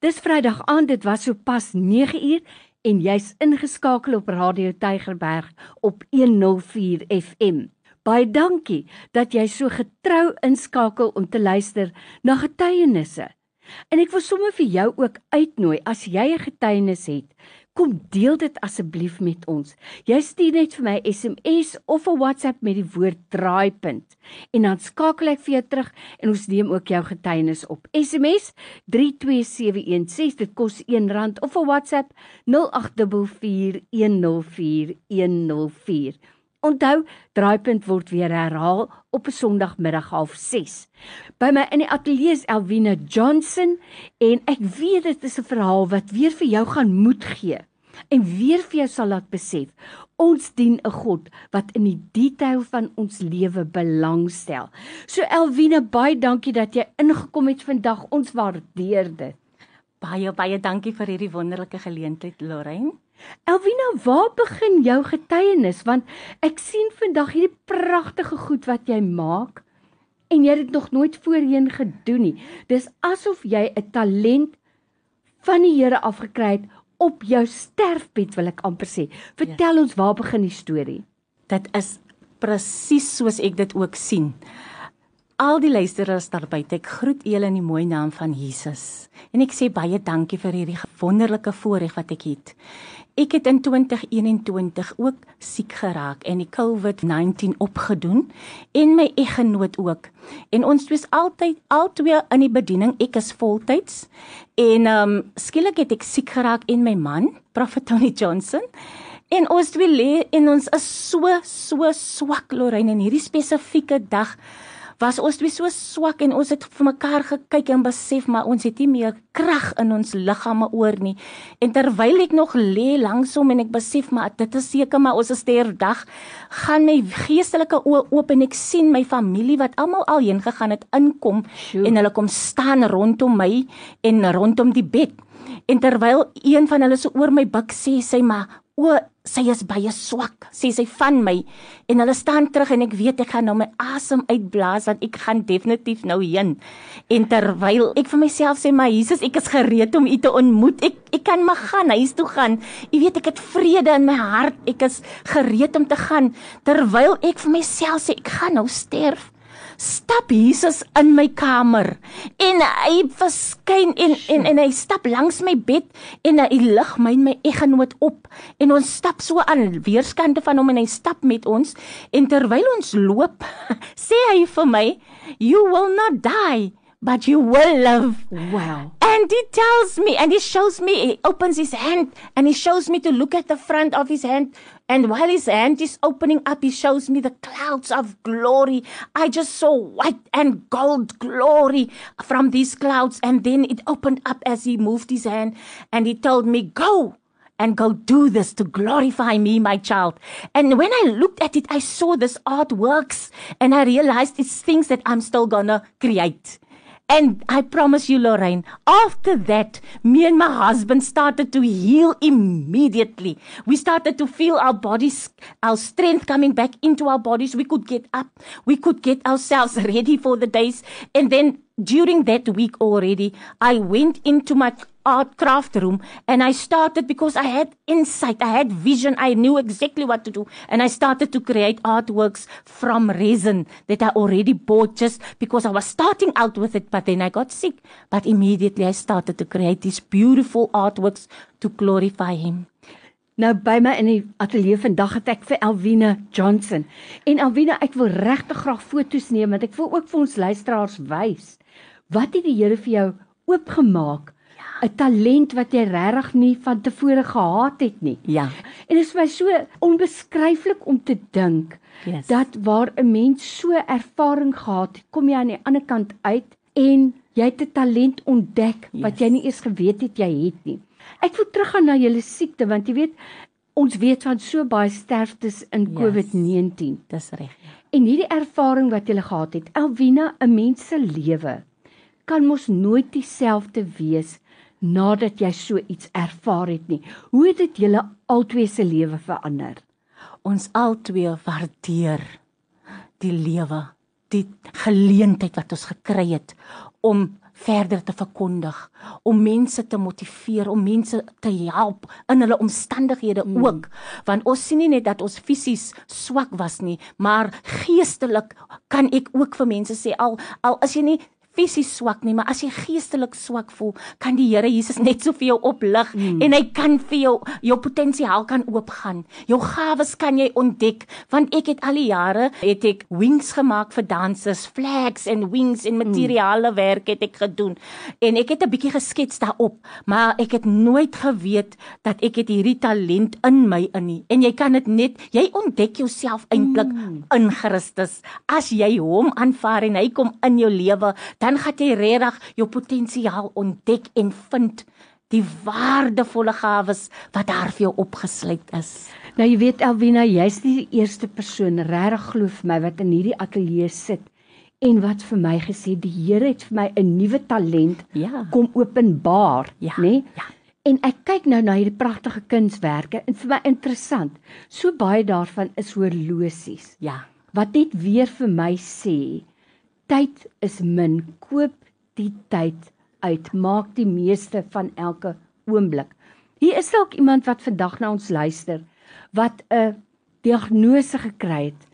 Dis Vrydag aand, dit was sopas 9uur en jy's ingeskakel op Radio Tygerberg op 104 FM. Baie dankie dat jy so getrou inskakel om te luister na getuienisse. En ek wil sommer vir jou ook uitnooi as jy 'n getuienis het Kom deel dit asseblief met ons. Jy stuur net vir my SMS of 'n WhatsApp met die woord draaipunt en dan skakel ek vir jou terug en ons neem ook jou getuienis op. SMS 32716 dit kos R1 of 'n WhatsApp 0844104104. Onthou, draaipunt word weer herhaal op 'n Sondagmiddag half 6. By my in die ateljee is Elwina Johnson en ek weet dit is 'n verhaal wat weer vir jou gaan moed gee en weer vir jou sal laat besef ons dien 'n God wat in die detail van ons lewe belangstel. So Elwina, baie dankie dat jy ingekom het vandag. Ons waardeer dit. Baie baie dankie vir hierdie wonderlike geleentheid, Lorraine. Elwina, waar begin jou getuienis? Want ek sien vandag hierdie pragtige goed wat jy maak en jy het dit nog nooit voorheen gedoen nie. Dis asof jy 'n talent van die Here afgekry het op jou sterfbed, wil ek amper sê. Vertel ja. ons waar begin die storie? Dit is presies soos ek dit ook sien. Al die luisteraars daar buite, ek groet julle in die mooi naam van Jesus. En ek sê baie dankie vir hierdie wonderlike voorreg wat ek het. Ek het in 2021 ook siek geraak en die COVID-19 opgedoen en my eggenoot ook. En ons was altyd altyd in die bediening. Ek is voltyds. En ehm um, skielik het ek siek geraak en my man, Prophet Tony Johnson. En ons twee lê en ons is so so swak Lorraine en hierdie spesifieke dag was ons twee so swak en ons het vir mekaar gekyk en besef maar ons het nie meer krag in ons liggame oor nie. En terwyl ek nog lê langs hom en ek besef maar dit is seker maar ons is sterdag, gaan my geestelike oë oop en ek sien my familie wat almal al heen gegaan het inkom Sjoe. en hulle kom staan rondom my en rondom die bed. En terwyl een van hulle so oor my buik sê sy maar o sy is baie swak sê sy van my en hulle staan terug en ek weet ek gaan nou my asem uitblaas want ek gaan definitief nou heen. En terwyl ek vir myself sê maar Jesus ek is gereed om u te ontmoet. Ek ek kan maar gaan huis toe gaan. U weet ek het vrede in my hart. Ek is gereed om te gaan. Terwyl ek vir myself sê ek gaan nou sterf stap Jesus in my kamer. En hy verskyn en en en hy stap langs my bed en hy lig my en my eggenoot op. En ons stap so aan weerskante van hom en hy stap met ons. En terwyl ons loop sê hy vir my you will not die but you will live wow and he tells me and he shows me he opens his hand and he shows me to look at the front of his hand And while his hand is opening up, he shows me the clouds of glory. I just saw white and gold glory from these clouds. And then it opened up as he moved his hand and he told me, Go and go do this to glorify me, my child. And when I looked at it, I saw this artworks and I realized it's things that I'm still gonna create. And I promise you, Lorraine, after that, me and my husband started to heal immediately. We started to feel our bodies, our strength coming back into our bodies. We could get up. We could get ourselves ready for the days. And then during that week already, I went into my art craft room and I started because I had insight, I had vision, I knew exactly what to do. And I started to create artworks from resin that I already bought just because I was starting out with it, but then I got sick. But immediately I started to create these beautiful artworks to glorify Him. Nou by my in die ateljee vandag het ek vir Elwina Johnson. En Elwina, ek wil regtig graag foto's neem want ek wil ook vir ons luisteraars wys wat het die Here vir jou oopgemaak 'n talent wat jy regtig nie van tevore gehad het nie. Ja. En dit is my so onbeskryflik om te dink yes. dat waar 'n mens so ervaring gehad het, kom jy aan die ander kant uit en jy het 'n talent ontdek yes. wat jy nie eers geweet het jy het nie. Ek wil teruggaan na julle siekte want jy weet ons weet van so baie sterftes in yes. COVID-19. Dis reg. Ja. En hierdie ervaring wat jy gehad het, Elwina, 'n mens se lewe kan mos nooit dieselfde wees nadat jy so iets ervaar het nie. Hoe het dit julle albei se lewe verander? Ons albei waardeer die lewe, die geleentheid wat ons gekry het om verder te verkondig, om mense te motiveer, om mense te help in hulle omstandighede mm. ook. Want ons sien nie net dat ons fisies swak was nie, maar geestelik kan ek ook vir mense sê al al as jy nie fisies swak nie, maar as jy geestelik swak voel, kan die Here Jesus net so vir jou oplig mm. en hy kan vir jou jou potensiaal kan oopgaan. Jou gawes kan jy ontdek, want ek het al die jare het ek wings gemaak vir dansers, flags en wings en materiale mm. werk het ek gedoen. En ek het 'n bietjie geskets daarop, maar ek het nooit geweet dat ek het hierdie talent in my in nie. En jy kan dit net jy ontdek jouself eintlik mm. in Christus as jy hom aanvaar en hy kom in jou lewe dan gaan jy regtig jou potensiaal ontdek en vind die waardevolle gawes wat daar vir jou opgesluit is. Nou jy weet Elwina, jy's die eerste persoon regtig glo vir my wat in hierdie ateljee sit en wat vir my gesê die Here het vir my 'n nuwe talent ja. kom openbaar, ja. nê? Nee? Ja. En ek kyk nou na hierdie pragtige kunswerke en vir my interessant. So baie daarvan is horlosies. Ja. Wat net weer vir my sê, tyd is min. Koop die tyd uit. Maak die meeste van elke oomblik. Hier is dalk iemand wat vandag na ons luister wat 'n diagnose gekry het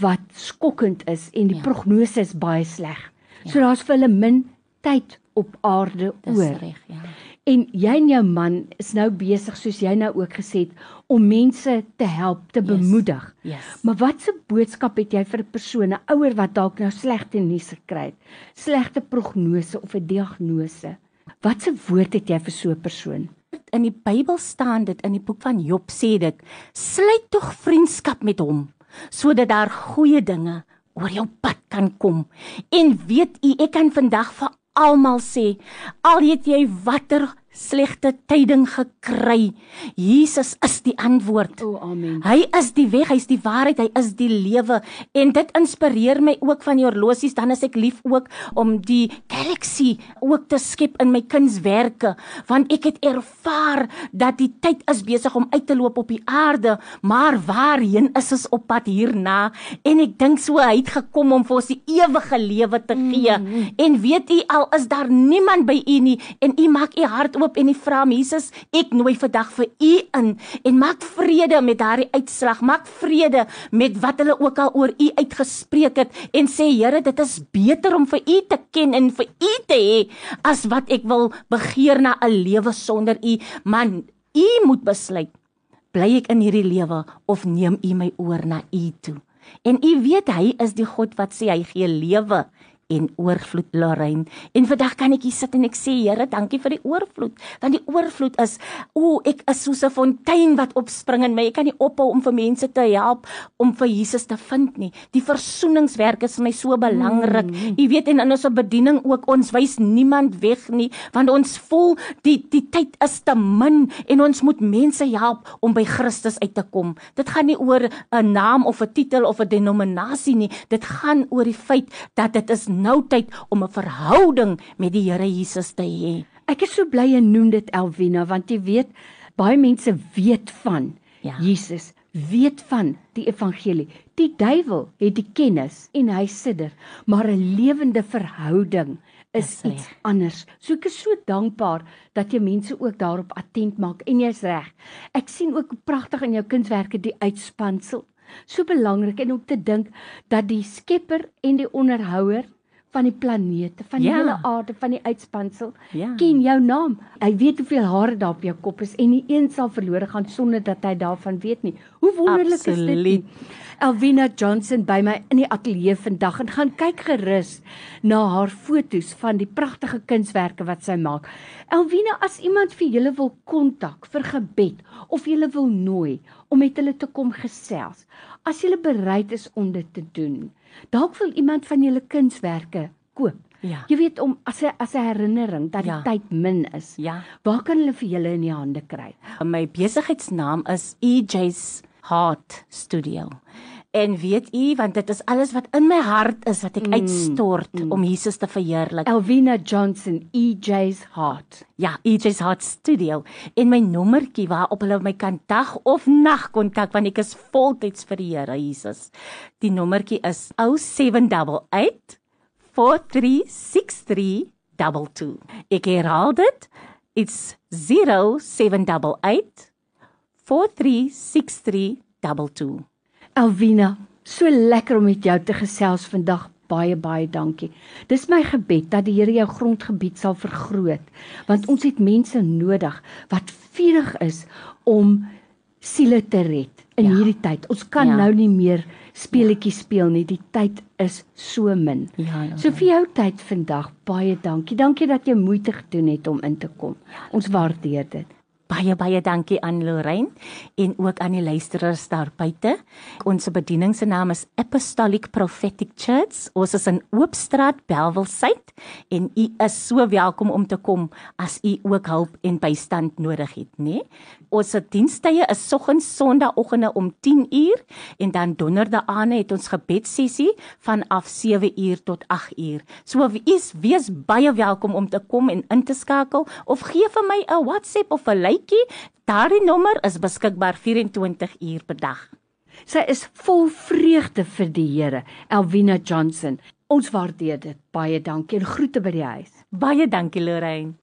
wat skokkend is en die ja. prognose is baie sleg. Ja. So daar's vir hulle min tyd op aarde Dis oor. reg, ja. En jy en jou man is nou besig soos jy nou ook gesê het om mense te help, te Yes. bemoedig. Yes. Maar watse boodskap het jy vir 'n ouer wat dalk nou slegte nuus gekry het? Slegte prognose of 'n diagnose? Watse woord het jy vir so 'n persoon? In die Bybel staan dit in die boek van Job sê dit: "Sluit tog vriendskap met hom sodat daar goeie dinge oor jou pad kan kom." En weet u, ek kan vandag vir almal sê, al het jy watter slegte tyding gekry, Jesus is die antwoord. O, amen. Hy is die weg, hy's die waarheid, hy is die lewe en dit inspireer my ook van die horlosies dan is ek lief ook om die galaxy ook te skep in my kunswerke want ek het ervaar dat die tyd is besig om uit te loop op die aarde maar waarheen is ons op pad hierna en ek dink so hy het gekom om vir ons die ewige lewe te gee mm -hmm. en weet u al is daar niemand by u nie en u maak u hart oop en u vra hom Jesus ek nooi vandag vir u in en maak vrede met daardie uitslag. Maak vrede met wat hulle ook al oor u uitgespreek het en sê Here dit is beter om vir u te ken en vir u te hê as wat ek wil begeer na 'n lewe sonder u. Man u moet besluit bly ek in hierdie lewe of neem u my oor na u toe? En u weet hy is die God wat sê hy gee lewe en oorvloed Lorraine. En vandag kan ek hier sit en ek sê Here, dankie vir die oorvloed. Want die oorvloed is, o, ek is soos 'n fontein wat opspring in my. Ek kan nie ophou om vir mense te help om vir Jesus te vind nie. Die versoeningswerk is vir my so belangrik. Jy mm. weet en in ons bediening ook ons wys niemand weg nie, want ons voel die die tyd is te min en ons moet mense help om by Christus uit te kom. Dit gaan nie oor 'n naam of 'n titel of 'n denominasie nie. Dit gaan oor die feit dat dit is nou tyd om 'n verhouding met die Here Jesus te hê. Ek is so bly jy noem dit Elwina want jy weet baie mense weet van Ja. Jesus, weet van die evangelie. Die duiwel het die kennis en hy sidder, maar 'n lewende verhouding is Dis iets reg. anders. So ek is so dankbaar dat jy mense ook daarop attent maak en jy's reg. Ek sien ook pragtig in jou kunswerke die uitspansel. So belangrik en om te dink dat die skepper en die onderhouer van die planete, van die Ja. hele aarde, van die uitspansel Ja. ken jou naam. Hy weet hoeveel hare daar op jou kop is en nie een sal verlore gaan sonder dat hy daarvan weet nie. Hoe wonderlik is dit Absoluut. nie? Elvina Johnson by my in die ateljee vandag en gaan kyk gerus na haar fotos van die pragtige kunswerke wat sy maak. Elvina, as iemand vir julle wil kontak vir gebed of julle wil nooi om met hulle te kom gesels, as julle bereid is om dit te doen. Dalk wil iemand van julle kunswerke koop. Ja. Jy weet om as 'n as 'n herinnering dat die Ja. tyd min is. Ja. Waar kan hulle vir julle in die hande kry? My besigheidsnaam is EJ's Heart Studio. En weet u want dit is alles wat in my hart is wat ek uitstort mm, om Jesus te verheerlik. Elvina Johnson, EJ's Heart. Ja, EJ's Heart Studio en my nommertjie waarop hulle my kan dag of nag kontak want ek is voltyds vir die Here Jesus. Die nommertjie is 0788 4363 0788. Ek herhaal dit. It's 0788 436322. Alvina, so lekker om met jou te gesels vandag. Baie baie dankie. Dis my gebed dat die Here jou grondgebied sal vergroot, want ons het mense nodig wat vurig is om siele te red in Ja. hierdie tyd. Ons kan Ja. nou nie meer speletjies speel nie. Die tyd is so min. Ja, ja. So vir jou tyd vandag, baie dankie. Dankie dat jy moeite gedoen het om in te kom. Ons waardeer dit. Baie baie dankie aan Lorraine en ook aan die luisteraars daar buite. Ons bediening se naam is Apostolic Prophetic Church. Ons is in Oopstraat, Bellville Suid en u is so welkom om te kom as u ook hulp en bystand nodig het, né? Ons se dienstye is soggens Sondagoggende om 10uur en dan donderdae het ons gebedssessie vanaf 7uur tot 8uur. So wees wees baie welkom om te kom en in te skakel of gee vir my 'n WhatsApp of 'n lykie. Daardie nommer is beskikbaar 24 uur per dag. Sy is vol vreugde vir die Here, Elvina Johnson. Ons waardeer dit. Baie dankie en groete by die huis. Baie dankie Lorraine.